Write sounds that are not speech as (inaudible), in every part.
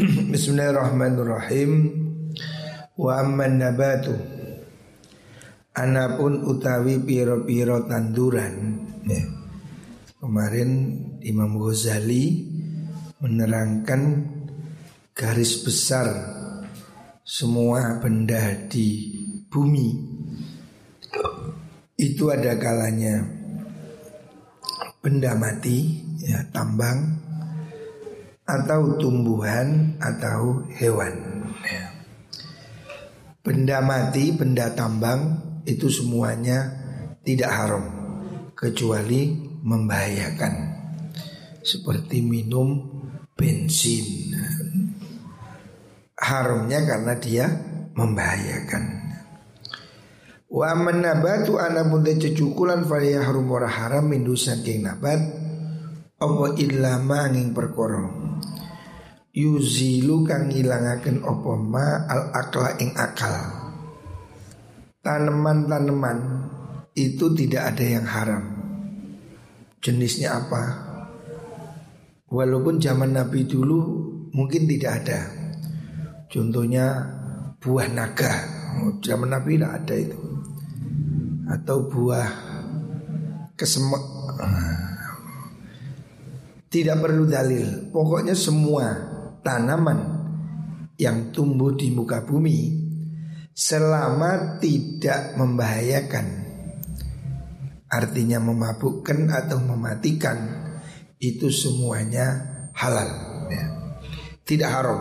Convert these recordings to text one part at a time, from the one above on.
Bismillahirrahmanirrahim. Wa amman nabatu Anapun utawi piro-piro tanduran ya. Kemarin Imam Ghazali menerangkan garis besar semua benda di bumi itu ada kalanya benda mati ya tambang atau tumbuhan atau hewan. Ya. Benda mati, benda tambang itu semuanya tidak haram kecuali membahayakan seperti minum bensin. Haramnya karena dia membahayakan. Wa menabatu ana bunda cecukulan falaya harum haram mindu saking nabat apa illa manging perkara yuzilu kang ngilangaken apa ma al akla ing akal. Tanaman-tanaman itu tidak ada yang haram. Jenisnya apa? Walaupun zaman Nabi dulu mungkin tidak ada. Contohnya buah naga. Zaman Nabi tidak ada itu. Atau buah kesemek. Tidak perlu dalil. Pokoknya semua tanaman yang tumbuh di muka bumi selama tidak membahayakan artinya memabukkan atau mematikan itu semuanya halal ya. tidak haram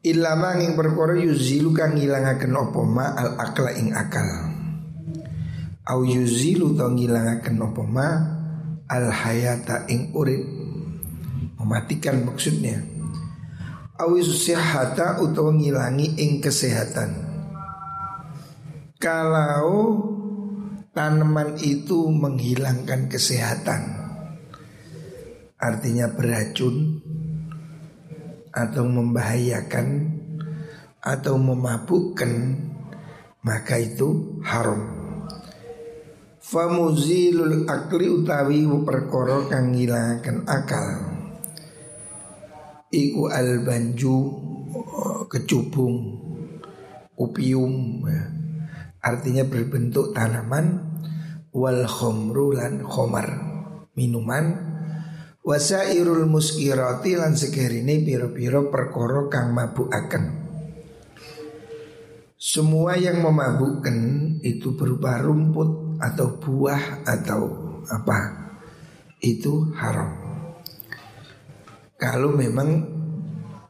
Ilama ing perkara yuzilu kang ngilangaken apa ma al akla ing akal. Au yuzilu to ngilangaken apa ma al hayata ing urip. Mematikan maksudnya. Awis sihata utawa ngilangi ing kesehatan. Kalau tanaman itu menghilangkan kesehatan artinya beracun atau membahayakan atau memabukkan maka itu haram famuzilul akli utawi perkara kang ngilangaken akal. Iku albanju kecubung Upium ya. Artinya berbentuk tanaman. Wal khomru lan khomar Minuman. Wasairul muskirati lan sekerine piro-piro perkoro kang mabukaken. Semua yang memabukkan itu berupa rumput atau buah atau apa Itu haram kalau memang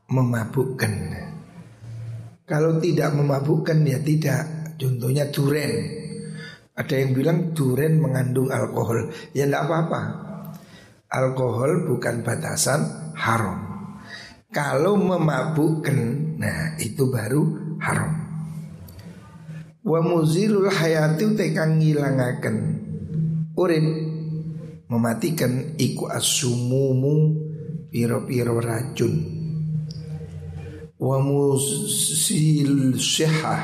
memabukkan. Kalau tidak memabukkan ya tidak. Contohnya duren. Ada yang bilang duren mengandung alkohol. Ya tidak apa-apa. Alkohol bukan batasan haram. Kalau memabukkan, nah itu baru haram. Wa muzilul hayati tekang ngilangaken. Urip mematikan iku asumumu piro-piro racun. Wa musil sihah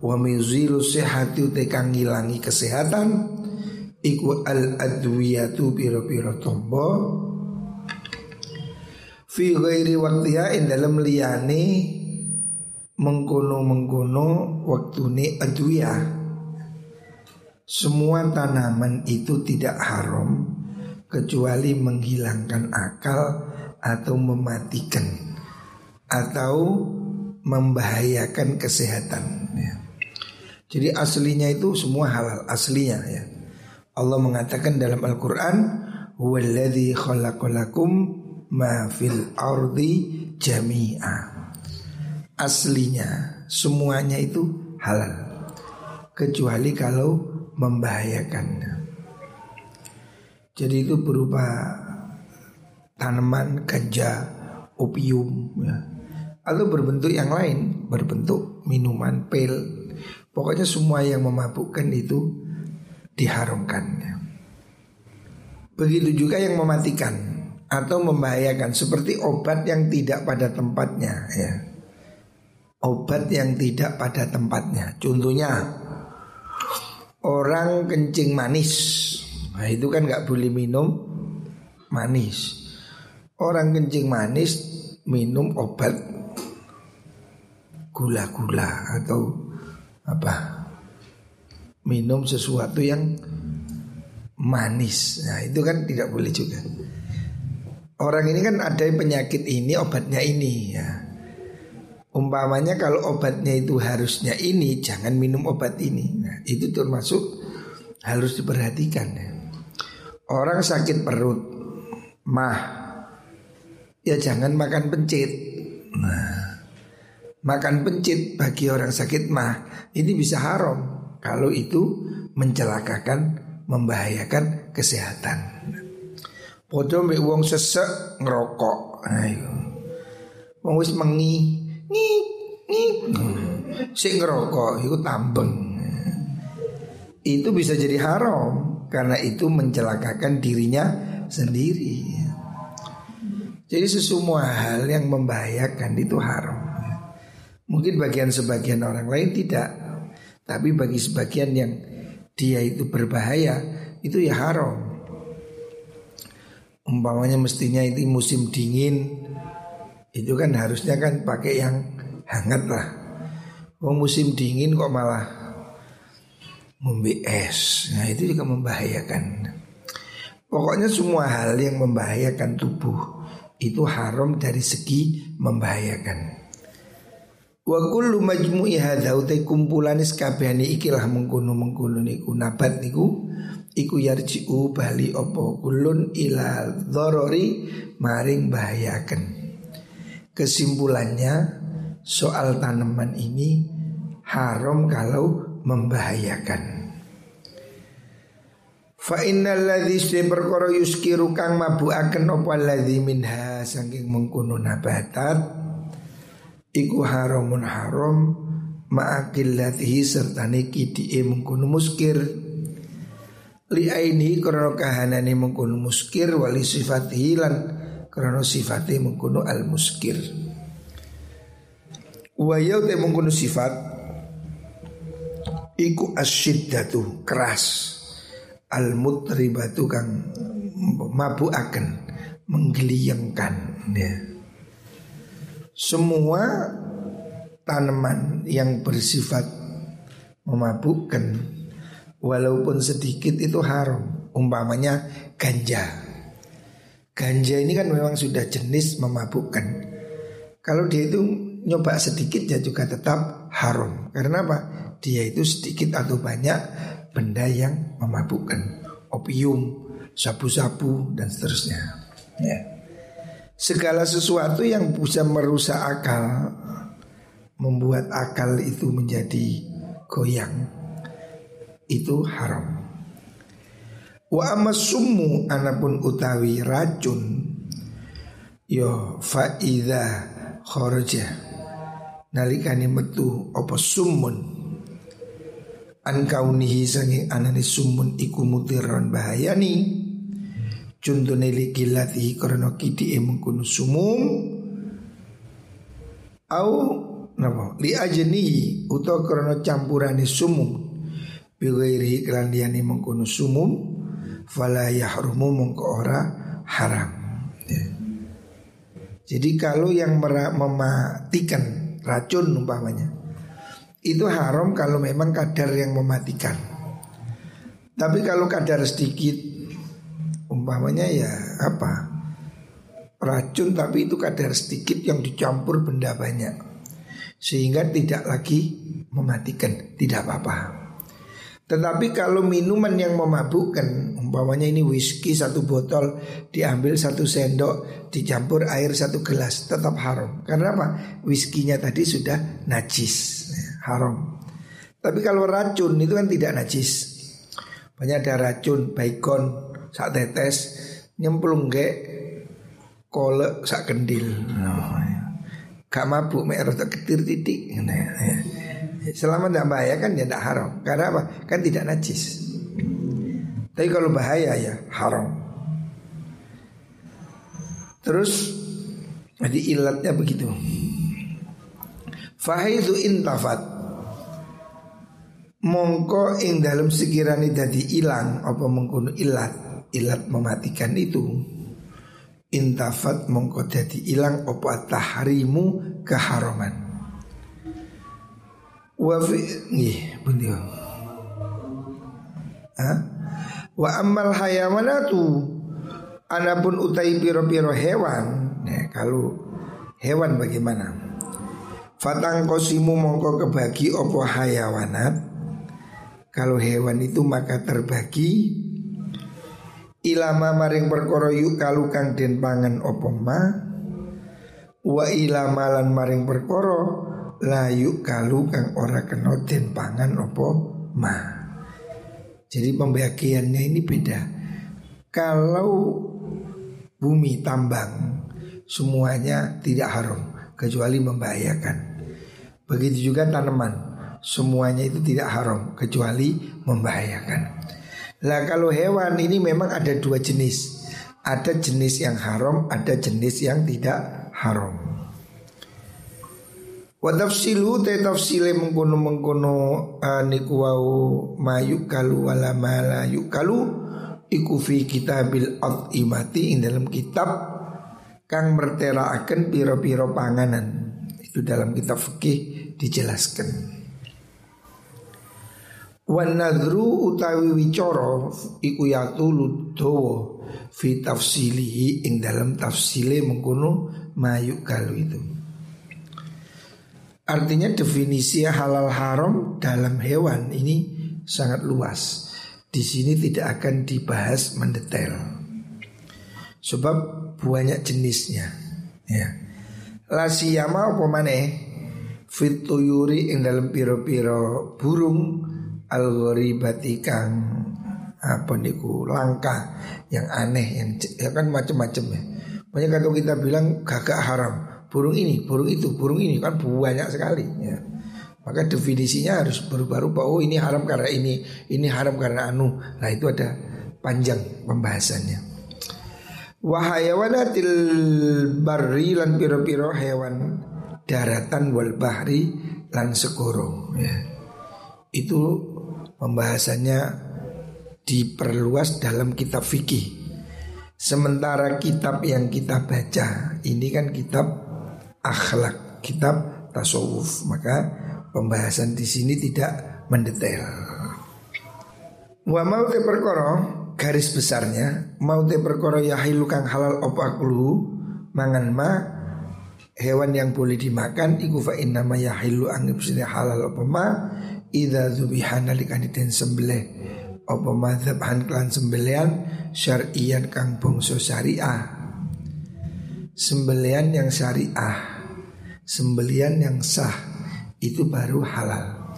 wa mizilu sihati tekang ngilangi kesehatan iku al adwiyatu piro-piro tombo. Fi ghairi waktiha in dalam liyane mengkono-mengkono waktune adwiyah semua tanaman itu tidak haram kecuali menghilangkan akal atau mematikan atau membahayakan kesehatan. Ya. Jadi aslinya itu semua halal aslinya ya. Allah mengatakan dalam Al-Quran, "Walladzi khalaqalakum ma fil ardi jami'a." Aslinya semuanya itu halal kecuali kalau membahayakan. Jadi itu berupa tanaman ganja, opium ya. Atau berbentuk yang lain, berbentuk minuman, pil. Pokoknya semua yang memabukkan itu diharamkan. Ya. Begitu juga yang mematikan atau membahayakan seperti obat yang tidak pada tempatnya ya. Obat yang tidak pada tempatnya. Contohnya orang kencing manis Nah itu kan nggak boleh minum manis. Orang kencing manis minum obat gula-gula atau apa minum sesuatu yang manis. Nah, itu kan tidak boleh juga. Orang ini kan ada penyakit ini obatnya ini ya. Umpamanya kalau obatnya itu harusnya ini, jangan minum obat ini. Nah, itu termasuk harus diperhatikan ya. Orang sakit perut, mah, ya jangan makan pencit. Nah, makan pencit bagi orang sakit mah ini bisa haram kalau itu mencelakakan, membahayakan kesehatan. Podo mbek wong sesek ngerokok. Ayo. Wong wis mengi, ngi, ngi. Sing ngerokok iku tambeng. Itu bisa jadi haram karena itu mencelakakan dirinya sendiri. Jadi sesemua hal yang membahayakan itu haram. Mungkin bagian sebagian orang lain tidak, tapi bagi sebagian yang dia itu berbahaya itu ya haram. Umpamanya mestinya itu musim dingin itu kan harusnya kan pakai yang hangat lah. Oh musim dingin kok malah ngombe es. Nah itu juga membahayakan. Pokoknya semua hal yang membahayakan tubuh itu haram dari segi membahayakan. Wa kullu majmu'i hadza kumpulan kabehane ikilah mengkono-mengkono niku nabat niku iku yarji'u bali opo kulun ila dzarari maring bahayakan. Kesimpulannya soal tanaman ini haram kalau membahayakan. Fa innal ladzi perkara yuskiru kang mabuaken apa ladzi minha saking mengkono nabatat iku haramun haram ma'akillatihi serta niki die mengkono muskir li aini krana kahanane mengkono muskir wali sifatihi lan krana sifate mengkono al muskir wa yau te mengkono sifat iku asyiddatu keras al mutribatu kang mabuaken menggeliangkan ya. Semua tanaman yang bersifat memabukkan walaupun sedikit itu haram. Umpamanya ganja. Ganja ini kan memang sudah jenis memabukkan. Kalau dia itu nyoba sedikit ya juga tetap haram. Karena apa? dia itu sedikit atau banyak benda yang memabukkan, opium, sabu-sabu dan seterusnya. Ya. Segala sesuatu yang bisa merusak akal, membuat akal itu menjadi goyang, itu haram. Wa amas summu anapun utawi racun yo faida kharaja. Nalikani metu apa summun? An kaunihi sangi anani sumun iku mutiran bahayani. Contohnya li kilatihi karena kiti mengkunu sumum. Au napa? Li ajeni utawa karena campurane sumum. Biwairi kelan liyane mengkunu sumum fala yahrumu mengko ora haram ya. Jadi kalau yang mematikan racun umpamanya itu haram kalau memang kadar yang mematikan. Tapi kalau kadar sedikit, umpamanya ya apa? Racun tapi itu kadar sedikit yang dicampur benda banyak. Sehingga tidak lagi mematikan, tidak apa-apa. Tetapi kalau minuman yang memabukkan Umpamanya ini whisky satu botol Diambil satu sendok Dicampur air satu gelas Tetap haram Karena apa? Whiskynya tadi sudah najis haram. Tapi kalau racun itu kan tidak najis. Banyak ada racun, baikon, sak tetes, nyemplung ke kolek sak kendil. Oh, ya. Gak mabuk mek rada ketir titik. Nah, ya. Selama tidak bahaya kan ya tidak haram. Karena apa? Kan tidak najis. Tapi kalau bahaya ya haram. Terus jadi ilatnya begitu. Fahidhu intafat. Mongko ing dalam sekiranya dadi ilang apa mengkuno ilat ilat mematikan itu. Intafat mongko dadi ilang apa tahrimu keharaman. Wa fi nggih pundi ha wa amal hayawanatu. Anapun utai piro-piro hewan nah, kalau hewan bagaimana? Fatang kosimu mongko kebagi opo hayawanat? Kalau hewan itu maka terbagi. Ilama maring perkara yuk kalu kang den pangan opo ma? Wa ilama lan maring perkara la yuk kalu kang ora kena den pangan opo ma jadi pembagiannya ini beda kalau bumi tambang semuanya tidak haram kecuali membahayakan begitu juga tanaman semuanya itu tidak haram kecuali membahayakan lah kalau hewan ini memang ada dua jenis. Ada jenis yang haram, ada jenis yang tidak haram. Wa tafsilu te tafsile mengkono mengkono uh, niku wau mayuk kalu wala mala kalu iku fi kitabil imati ing dalam kitab kang merteraaken piro-piro panganan. Itu dalam kitab fikih dijelaskan. Wan nadru utawi wicara iku yatulu dawa fi tafsilihi ing dalam tafsile mengkono mayuk kalu itu. Artinya definisi halal haram dalam hewan ini sangat luas. Di sini tidak akan dibahas mendetail. Sebab banyak jenisnya. Ya. Lasiyama apa maneh fituyuri ing dalam piro-piro burung al-gharibati kang apa niku langka yang aneh yang ya kan macam-macam ya. Banyak kalau kita bilang gagak haram, burung ini, burung itu, burung ini kan banyak sekali ya. Maka definisinya harus berubah-ubah. Oh ini haram karena ini, ini haram karena anu. Nah itu ada panjang pembahasannya. Wahayawanatil barri lan piro-piro hewan daratan wal bahri lan sekoro ya. Itu pembahasannya diperluas dalam kitab fikih. Sementara kitab yang kita baca ini kan kitab akhlak, kitab tasawuf, maka pembahasan di sini tidak mendetail. Wa mau te perkara garis besarnya mau te perkara yahilu kang halal opaklu mangan ma hewan yang boleh dimakan iku fa inna ma yahilu anggap halal apa ma Ida zubihan nalikani den sembelih. Apa madhab han klan sembelian syar'ian kang bangsa syariah. Sembelian yang syariah sembelian yang sah itu baru halal.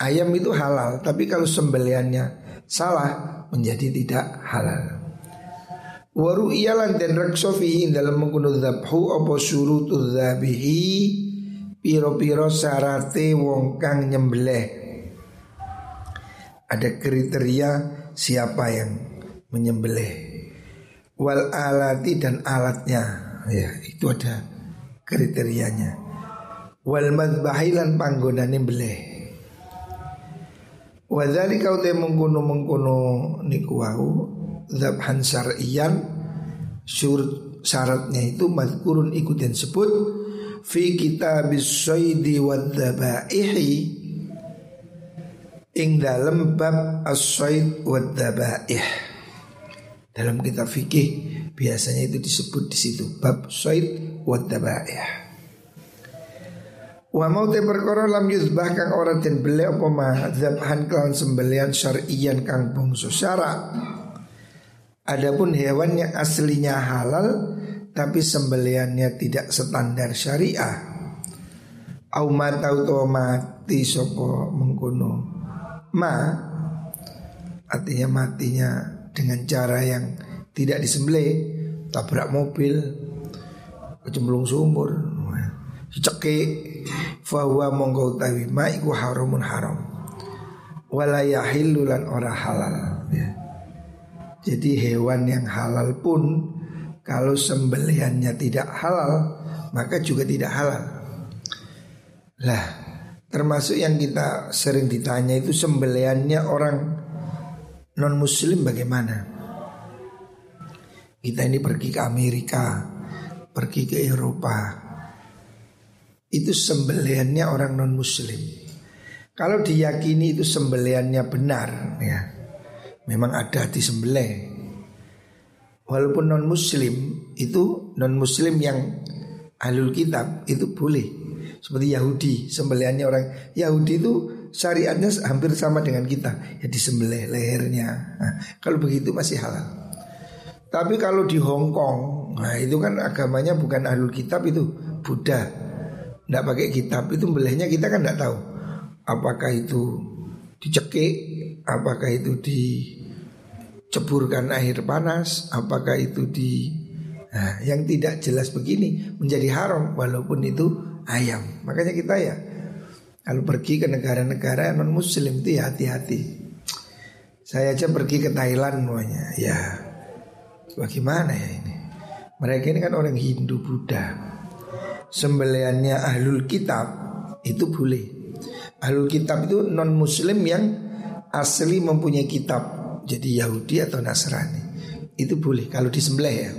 Ayam itu halal tapi kalau sembeliannya salah menjadi tidak halal. Waru iyalan dan rekso dalam mengkuno dhabhu apa surutu dhabihi piro-piro sarate wong kang nyembelih. Ada kriteria siapa yang menyembelih. Wal alati dan alatnya. Ya itu ada kriterianya wal madbahilan panggonane beleh Wadali kau te mengkuno mengkuno niku wau zabhan syar'iyan syurut syaratnya itu mazkurun ikut dan sebut fi kitabis syaidi wad ing dalam bab as-said wa dhabaih. Dalam kitab fikih biasanya itu disebut di situ bab said wa dhabaih. Wa mau te perkara lam yuzbah kang ora den bele apa ma dzabhan kelawan sembelian syar'iyan kang bangsa syarak. Adapun hewan yang aslinya halal tapi sembeliannya tidak standar syariah. Au matau mati sopo mengkono ma artinya matinya dengan cara yang tidak disembelih tabrak mobil kecemplung sumur cekik fahuwa monggo utawi ma iku haramun haram wala yahillu lan ora halal ya. Jadi hewan yang halal pun kalau sembelihannya tidak halal maka juga tidak halal. Lah Termasuk yang kita sering ditanya itu sembeliannya orang non muslim bagaimana? Kita ini pergi ke Amerika, pergi ke Eropa. Itu sembeliannya orang non muslim. Kalau diyakini itu sembeliannya benar ya. Memang ada di sembelih. Walaupun non muslim itu non muslim yang alul kitab itu boleh. Seperti Yahudi, sembeliannya orang Yahudi itu syariatnya hampir sama dengan kita. Ya disembelih lehernya. Nah, kalau begitu masih halal. Tapi kalau di Hong Kong, nah itu kan agamanya bukan ahlul kitab itu Buddha. Tidak pakai kitab itu belahnya kita kan tidak tahu. Apakah itu dicekik, apakah itu diceburkan air panas, apakah itu di nah, yang tidak jelas begini menjadi haram walaupun itu ayam. Makanya kita ya kalau pergi ke negara-negara non muslim itu ya hati-hati. Saya aja pergi ke Thailand semuanya, ya Bagaimana ya ini? Mereka ini kan orang Hindu Buddha. Sembeliannya ahlul kitab itu boleh. Ahlul kitab itu non muslim yang asli mempunyai kitab. Jadi Yahudi atau Nasrani. Itu boleh kalau disembelih ya.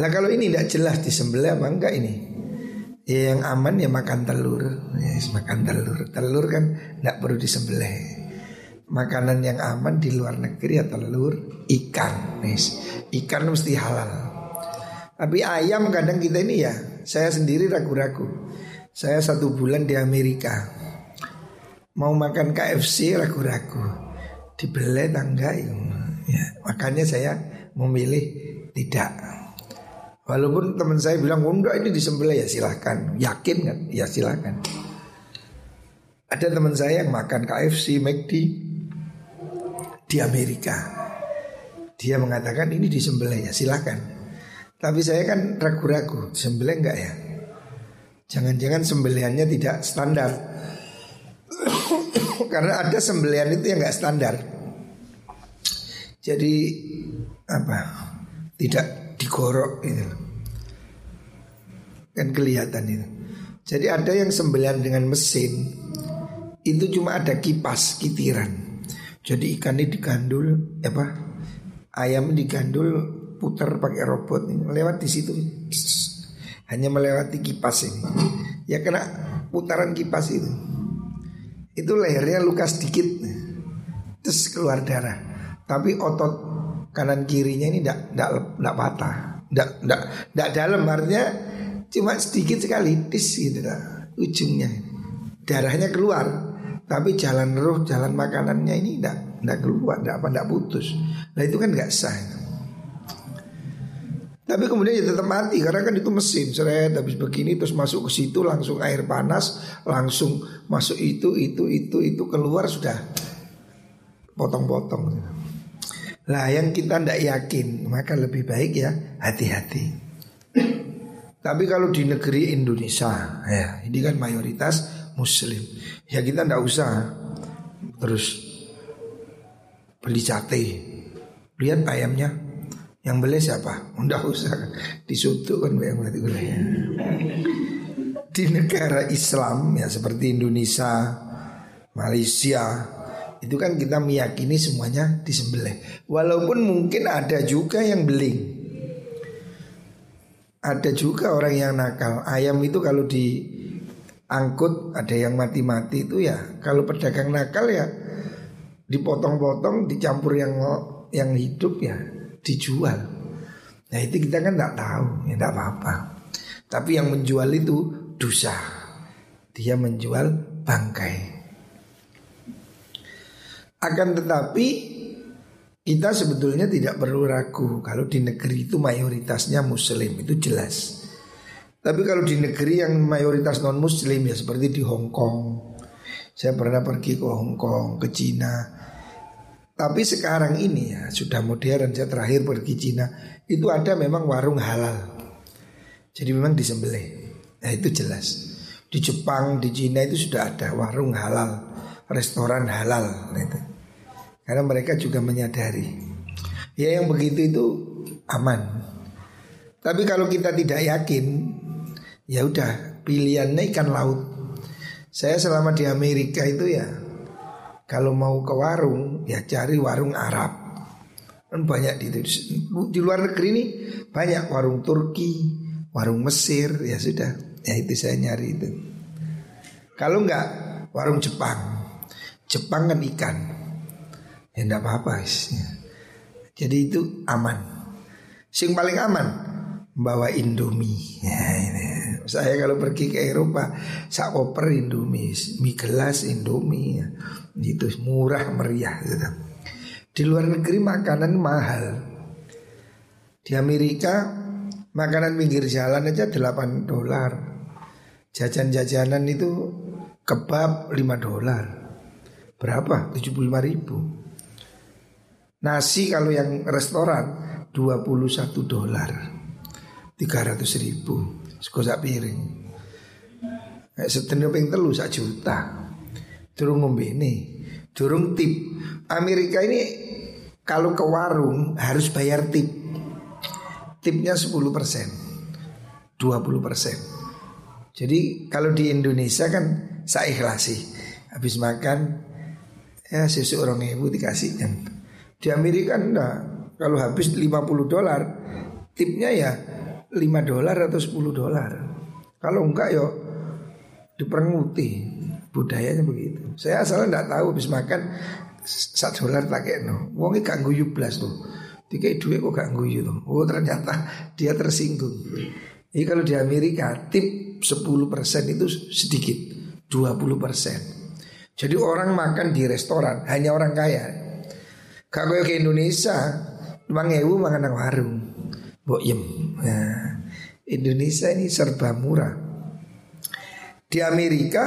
Nah kalau ini tidak jelas disembelih apa enggak ini? Ya yang aman ya makan telur. Yes, makan telur. Telur kan tidak perlu disembelih makanan yang aman di luar negeri ya telur ikan ikan mesti halal tapi ayam kadang kita ini ya saya sendiri ragu-ragu. Saya satu bulan di Amerika. Mau makan KFC ragu-ragu. Dibeli tangga ya. Makanya saya memilih tidak. Walaupun teman saya bilang enggak ini disembelih. Ya silahkan yakin kan? Ya silahkan ada teman saya yang makan KFC, McD di Amerika. Dia mengatakan ini disembelih. Ya silahkan. Tapi saya kan ragu-ragu sembelih enggak ya? Jangan-jangan sembelihannya tidak standar. (coughs) Karena ada sembelihan itu yang enggak standar. Jadi apa? Tidak digorok itu. Kan kelihatan itu. Jadi ada yang sembelihan dengan mesin itu cuma ada kipas kitiran. Jadi ikan ini digandul apa? Ayam digandul putar pakai robot ini lewat di situ. Hanya melewati kipas ini. Ya kena putaran kipas itu. Itu lehernya luka sedikit. Terus keluar darah. Tapi otot kanan kirinya ini tidak tidak patah. Tidak tidak tidak dalam artinya cuma sedikit sekali tis gitu dah, ujungnya. Darahnya keluar tapi jalan roh, jalan makanannya ini tidak tidak keluar, tidak apa, tidak putus. Nah itu kan nggak sah. Tapi kemudian ya tetap mati karena kan itu mesin seret habis begini terus masuk ke situ langsung air panas langsung masuk itu itu itu itu keluar sudah potong-potong. Lah yang kita tidak yakin maka lebih baik ya hati-hati. Tapi kalau di negeri Indonesia ya ini kan mayoritas muslim Ya kita ndak usah Terus Beli sate Lihat ayamnya Yang beli siapa? Ndak usah Disutuk kan yang berarti ya. Di negara Islam ya seperti Indonesia Malaysia itu kan kita meyakini semuanya disembelih. Walaupun mungkin ada juga yang beling. Ada juga orang yang nakal. Ayam itu kalau di angkut ada yang mati-mati itu ya kalau pedagang nakal ya dipotong-potong dicampur yang yang hidup ya dijual. Nah itu kita kan tidak tahu ya tidak apa-apa. Tapi yang menjual itu dosa. Dia menjual bangkai. Akan tetapi kita sebetulnya tidak perlu ragu kalau di negeri itu mayoritasnya muslim itu jelas. Tapi kalau di negeri yang mayoritas non muslim ya seperti di Hong Kong. Saya pernah pergi ke Hong Kong, ke Cina. Tapi sekarang ini ya sudah modern. Saya terakhir pergi Cina itu ada memang warung halal. Jadi memang disembelih. Nah itu jelas. Di Jepang, di Cina itu sudah ada warung halal, restoran halal. Nah, itu. Karena mereka juga menyadari. Ya yang begitu itu aman. Tapi kalau kita tidak yakin Ya udah pilihannya ikan laut. Saya selama di Amerika itu ya kalau mau ke warung ya cari warung Arab. Kan banyak di di luar negeri ini banyak warung Turki, warung Mesir, ya sudah. Ya itu saya nyari itu. Kalau enggak warung Jepang. Jepang kan ikan. Ya enggak apa-apa ya. Jadi itu aman. Sing paling aman bawa Indomie. Ya, ini. Saya kalau pergi ke Eropa, sak koper Indomie, mie gelas Indomie. Ya. Itu murah meriah gitu. Di luar negeri makanan mahal. Di Amerika makanan pinggir jalan aja 8 dolar. Jajan-jajanan itu kebab 5 dolar. Berapa? 75 ribu. Nasi kalau yang restoran 21 dolar. 300 ribu. Sekosak piring. Setengah ping telu sak juta. Durung ini. Durung tip. Amerika ini kalau ke warung harus bayar tip Tipnya 10% 20% Jadi kalau di Indonesia kan saya ikhlasi Habis makan ya susu orang ibu dikasih kan Di Amerika enggak Kalau habis 50 dolar Tipnya ya 5 dolar atau 10 dolar Kalau enggak yo diperenguti Budayanya begitu Saya asalnya enggak tahu habis makan satu dolar pakai no. Wongi gak guyu blas tuh. Tiga duit kok gak guyu tuh. Oh ternyata dia tersinggung. Jadi kalau di Amerika tip 10% itu sedikit, 20%. Jadi orang makan di restoran hanya orang kaya. Kalau ke Indonesia, bang ewu makan warung. Mbok. Nah, Indonesia ini serba murah. Di Amerika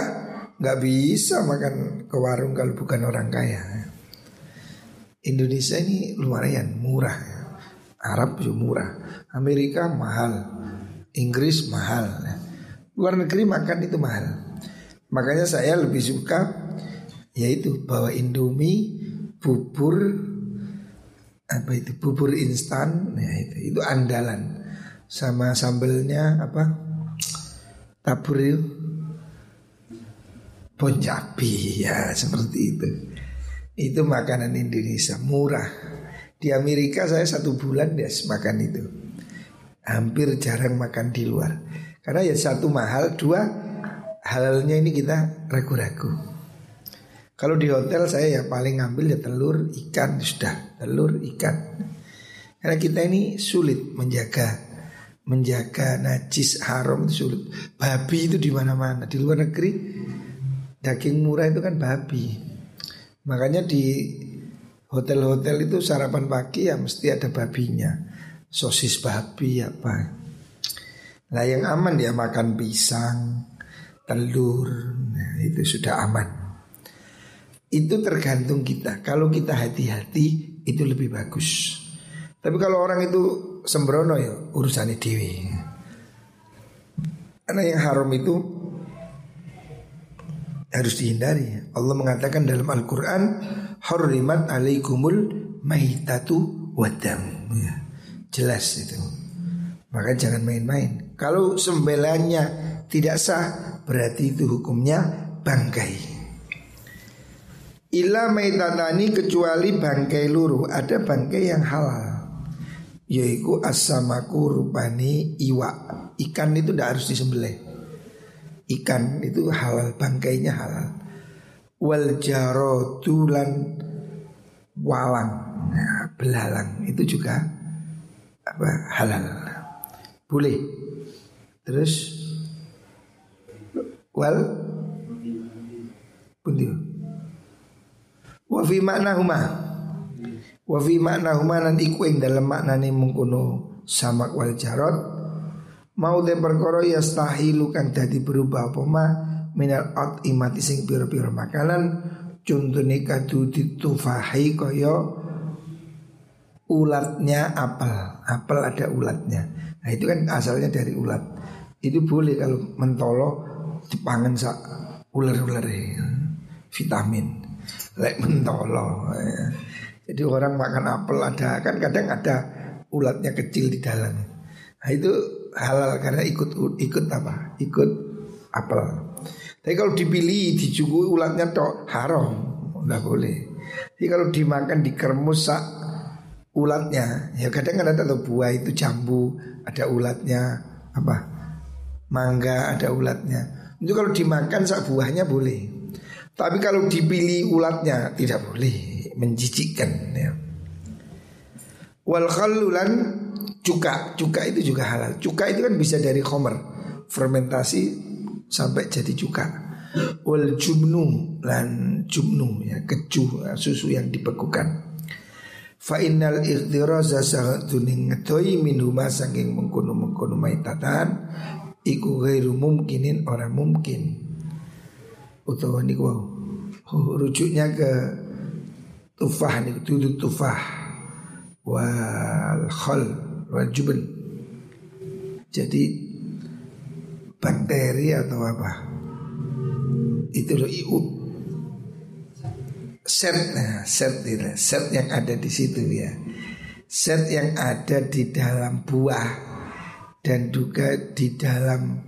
nggak bisa makan ke warung kalau bukan orang kaya. Indonesia ini lumayan murah Arab juga murah. Amerika mahal. Inggris mahal. Luar negeri makan itu mahal. Makanya saya lebih suka Yaitu bawa Indomie Bubur Apa itu Bubur instan ya itu, itu andalan Sama sambelnya apa Tabur itu ya seperti itu itu makanan Indonesia murah. Di Amerika saya satu bulan ya makan itu. Hampir jarang makan di luar. Karena ya satu mahal, dua halalnya ini kita ragu-ragu. Kalau di hotel saya ya paling ngambil ya telur, ikan sudah, telur, ikan. Karena kita ini sulit menjaga menjaga najis haram itu sulit. Babi itu di mana-mana. Di luar negeri daging murah itu kan babi. Makanya di hotel-hotel itu sarapan pagi ya mesti ada babinya. Sosis babi apa. Nah yang aman dia makan pisang, telur, nah, itu sudah aman. Itu tergantung kita. Kalau kita hati-hati itu lebih bagus. Tapi kalau orang itu sembrono ya urusannya dewi. Karena yang haram itu harus dihindari. Allah mengatakan dalam Al-Quran, Hurrimat alaikumul maitatu wadam. Ya, jelas itu. Maka jangan main-main. Kalau sembelannya tidak sah, berarti itu hukumnya bangkai. Ila maitatani kecuali bangkai luru Ada bangkai yang halal Yaitu asamaku rupani iwa. Ikan itu tidak harus disembelih. Ikan itu halal bangkainya halal. Wal jarotulan walang. Nah, belalang itu juga apa halal. Boleh. Terus wal pundi? Wa fi makna huma wa fi makna huma nanti kuing dalam maknane mengkono samak wal jarot mau de perkara yastahilu kang dadi berubah apa ma minal at imati sing pira-pira makanan contone kadu ditufahi kaya ulatnya apel. Apel ada ulatnya. Nah itu kan asalnya dari ulat. Itu boleh kalau mentolo dipangan sak ular-ular vitamin. Lek mentolo ya. Jadi orang makan apel ada kan kadang ada ulatnya kecil di dalam nah itu halal karena ikut ikut apa? Ikut apel. Tapi kalau dipilih dicungui ulatnya tok haram, nggak boleh. Jadi kalau dimakan di kermus sak ulatnya. Ya kadang kan ada buah itu jambu, ada ulatnya apa? Mangga ada ulatnya. Itu kalau dimakan sak buahnya boleh. Tapi kalau dipilih ulatnya tidak boleh, menjijikkan ya. Wal khalulan cuka, cuka itu juga halal. Cuka itu kan bisa dari khomer, fermentasi sampai jadi cuka. Wal jumnu lan jumnu ya keju susu yang dibekukan. Fa innal ikhtiraza tuning ngetoi minuma saking mengkono mengkono maitatan iku ghairu mumkinin orang mungkin. Utawa niku wow. rujuknya ke tufah niku tuduh tufah wal khol wal jubn. Jadi bakteri atau apa? Itu loh iu set nah, set itu set yang ada di situ ya set yang ada di dalam buah dan juga di dalam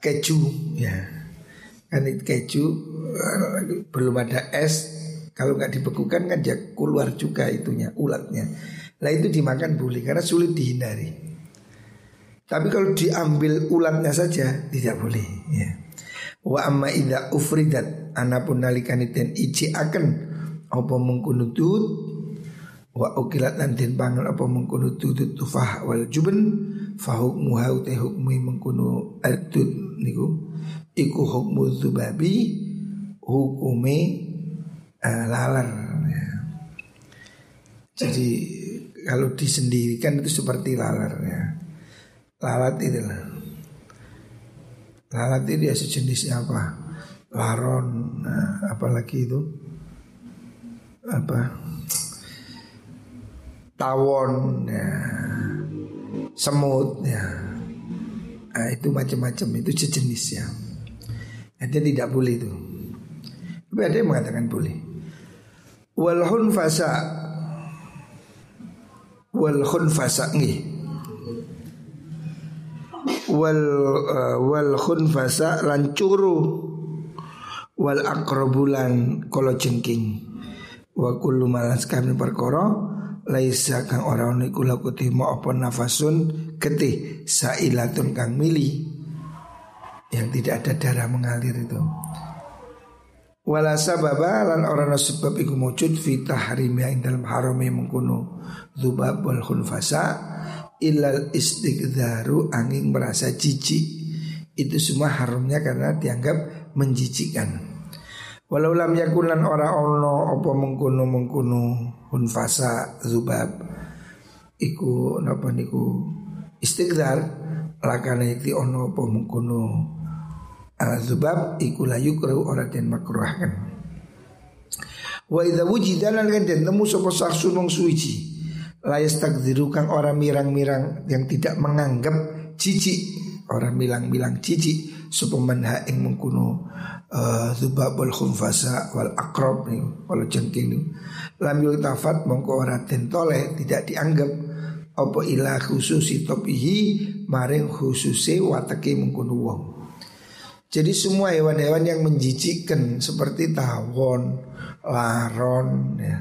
keju. Ya. Kan itu keju belum ada es kalau nggak dibekukan kan dia keluar juga itunya ulatnya. Lah itu dimakan boleh karena sulit dihindari. Tapi kalau diambil ulatnya saja tidak boleh ya. Wa amma idza ufridat anapun nalikani den ici akan apa mengkono tut wa ukilat lan den pangan apa mengkono tutut tufah wal juben fa hukmuha te hukmu mengkono atut niku. Iku hukmu zubabi hukume uh, lalar ya. Jadi kalau disendirikan itu seperti lalar ya. Lalat itu lah. Lalat ini dia sejenisnya apa? Laron, nah, apalagi itu apa? Tawon, ya, semut, ya. Nah, itu macam-macam itu sejenisnya. Jadi tidak boleh itu. Tapi ada yang mengatakan boleh. Walhun fasa Walhun fasa nih wal uh, wal khunfasa lan curu. Wal akrobulan kolo jengking. Wa kullu malas kami perkara laisa kang ora ono iku laku timo apa nafasun getih sailatun kang mili. Yang tidak ada darah mengalir itu wala sababa lan ora sebab iku mujud fi tahrim ing dalam haram mengkuno dzubab wal khunfasa ilal istiqdaru angin merasa jijik. Itu semua haramnya karena dianggap menjijikkan. Walau lam yakulan ora ono opo mengkuno mengkuno hunfasa zubab iku napa niku? Istiqdar lakana itu ono opo mengkuno uh, zubab iku layu kru ora den makruhkan. Wa idza wujida lan den temu sapa saksun wong suci layas takdiru kang orang mirang-mirang yang tidak menganggap cici orang bilang-bilang cici supaman ha ing mengkuno uh, zubabul khunfasa wal akrob nih wal jengking nih lam tafat mongko ora tentole tidak dianggap apa ilah khususi topihi maring khususi watake mengkuno wong jadi semua hewan-hewan yang menjijikkan seperti tawon, laron, ya,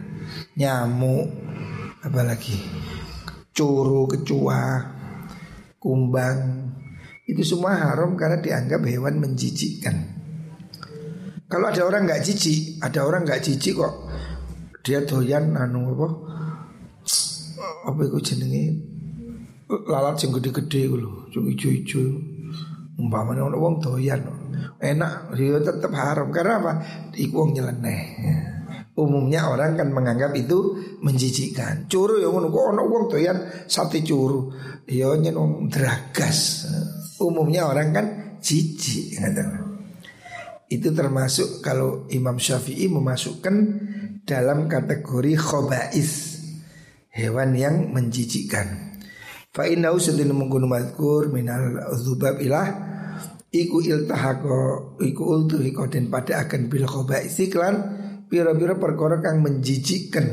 nyamuk, apalagi curu, kecua, kumbang itu semua haram karena dianggap hewan menjijikkan. Kalau ada orang nggak jijik, ada orang nggak jijik kok dia doyan anu apa? Apa itu jenenge? Lalat sing gede-gede lho, sing ijo-ijo. Umpamane ono wong doyan enak, dia tetap haram karena apa? Iku nyeleneh. Ya. Umumnya orang kan menganggap itu menjijikkan. Curu yang ngono kok ono wong doyan sate curu. Ya nyen dragas. Umumnya orang kan jijik Itu termasuk kalau Imam Syafi'i memasukkan dalam kategori khobais hewan yang menjijikkan. Fa innahu mengkono mazkur minal dzubab ilah iku iltahaqo iku ultuhi den pada akan bil khobais iklan Pira-pira perkara kang menjijikkan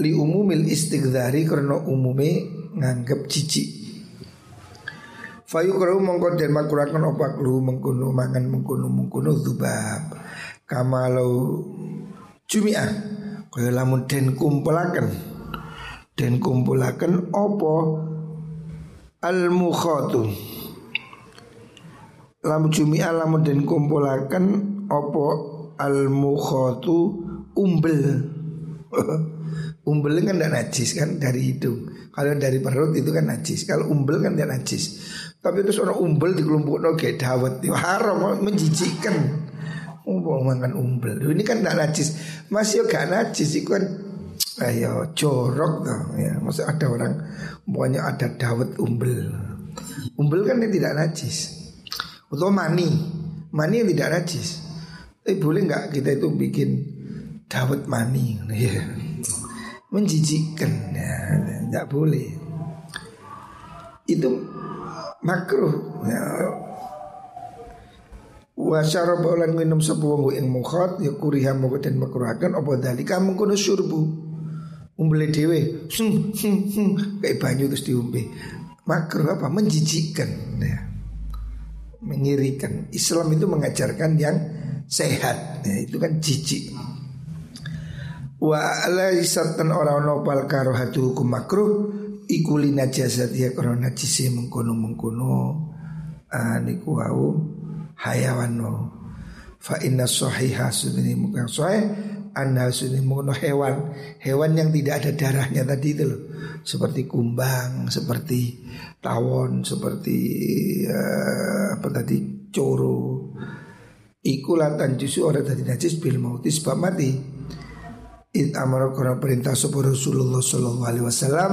Li umumil istighzari karena umume nganggep jijik. Fayu kerau mongko dan makurakan opak lu mengkuno mangan mengkuno mengkuno zubab Kamalau cumiah Kaya lamun den kumpulakan dan kumpulaken opo al mukhatu lamu jumi alamu dan kumpulaken opo al mukhatu umbel. (laughs) Umbel kan tidak najis kan dari hidung. Kalau dari perut itu kan najis. Kalau umbel kan tidak najis. Tapi terus orang umbel di kelompok kayak dawet. Itu haram menjijikkan umbel makan umbel? Ini kan tidak najis. Masih gak najis itu kan (tsk) ayo jorok tuh ya maksud ada orang pokoknya ada dawet umbel. Umbel kan ini tidak najis atau mani. Mani yang tidak najis. Tapi boleh nggak kita itu bikin dawet mani? Ya menjijikkan ya nggak boleh. Itu makruh. Ya. Wa minum sapa wong ing mukhat ya kuriha moko den makruhaken apa dalika mengkono syurbu. Umbele dhewe kayak banyu terus diombe. Makruh apa? Menjijikkan ya mengirikan. Islam itu mengajarkan yang sehat. Ya, itu kan jijik. Wa laisatan ora ono pal karohatu hukum makruh iku li najasat ya karena najise mengkono-mengkono. Uh, niku wau hayawan no. Fa inna sahiha sunni muka sahih anna sunni mengkono hewan. Hewan yang tidak ada darahnya tadi itu loh. Seperti kumbang seperti tawon seperti uh, apa tadi? Coro. Iku latan jusu ora tadi najis bil mauti sebab mati. It amara kora perintah sapa Rasulullah sallallahu alaihi wasallam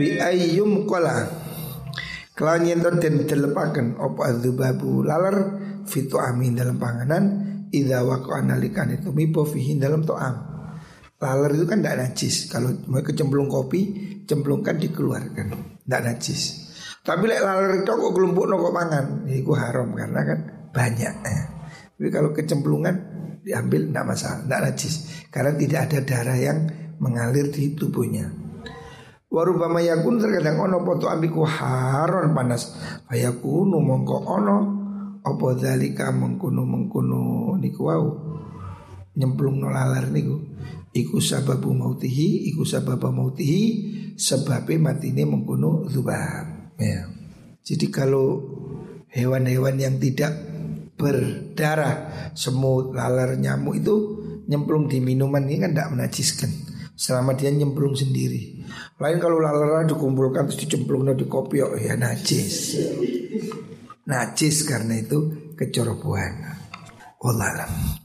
bi ayyum qala. Kelawan yen den telepaken apa adzubabu lalar fitu amin dalam panganan idza waqa analikan itu fihi dalam to'am Lalar itu kan tidak najis Kalau mau kecemplung kopi Cemplungkan dikeluarkan Tidak najis Tapi lek lalar itu kok kelompok kok pangan Itu haram karena kan banyak eh. Tapi kalau kecemplungan diambil tidak masalah, tidak najis karena tidak ada darah yang mengalir di tubuhnya. Warubama yakun terkadang ono poto ambiku haron panas. Fayakunu mongko ono opo dalika mengkunu mengkunu niku wau nyemplung nolalar niku. Iku sababu mautihi, iku sababu mautihi sebabnya matine mengkunu zubab. Ya. Jadi kalau hewan-hewan yang tidak berdarah semut, laler, nyamuk itu nyemplung di minuman ini kan tidak menajiskan selama dia nyemplung sendiri. Lain kalau laler dikumpulkan terus dicemplung di kopi ya najis. Najis karena itu kecerobohan. Wallahualam.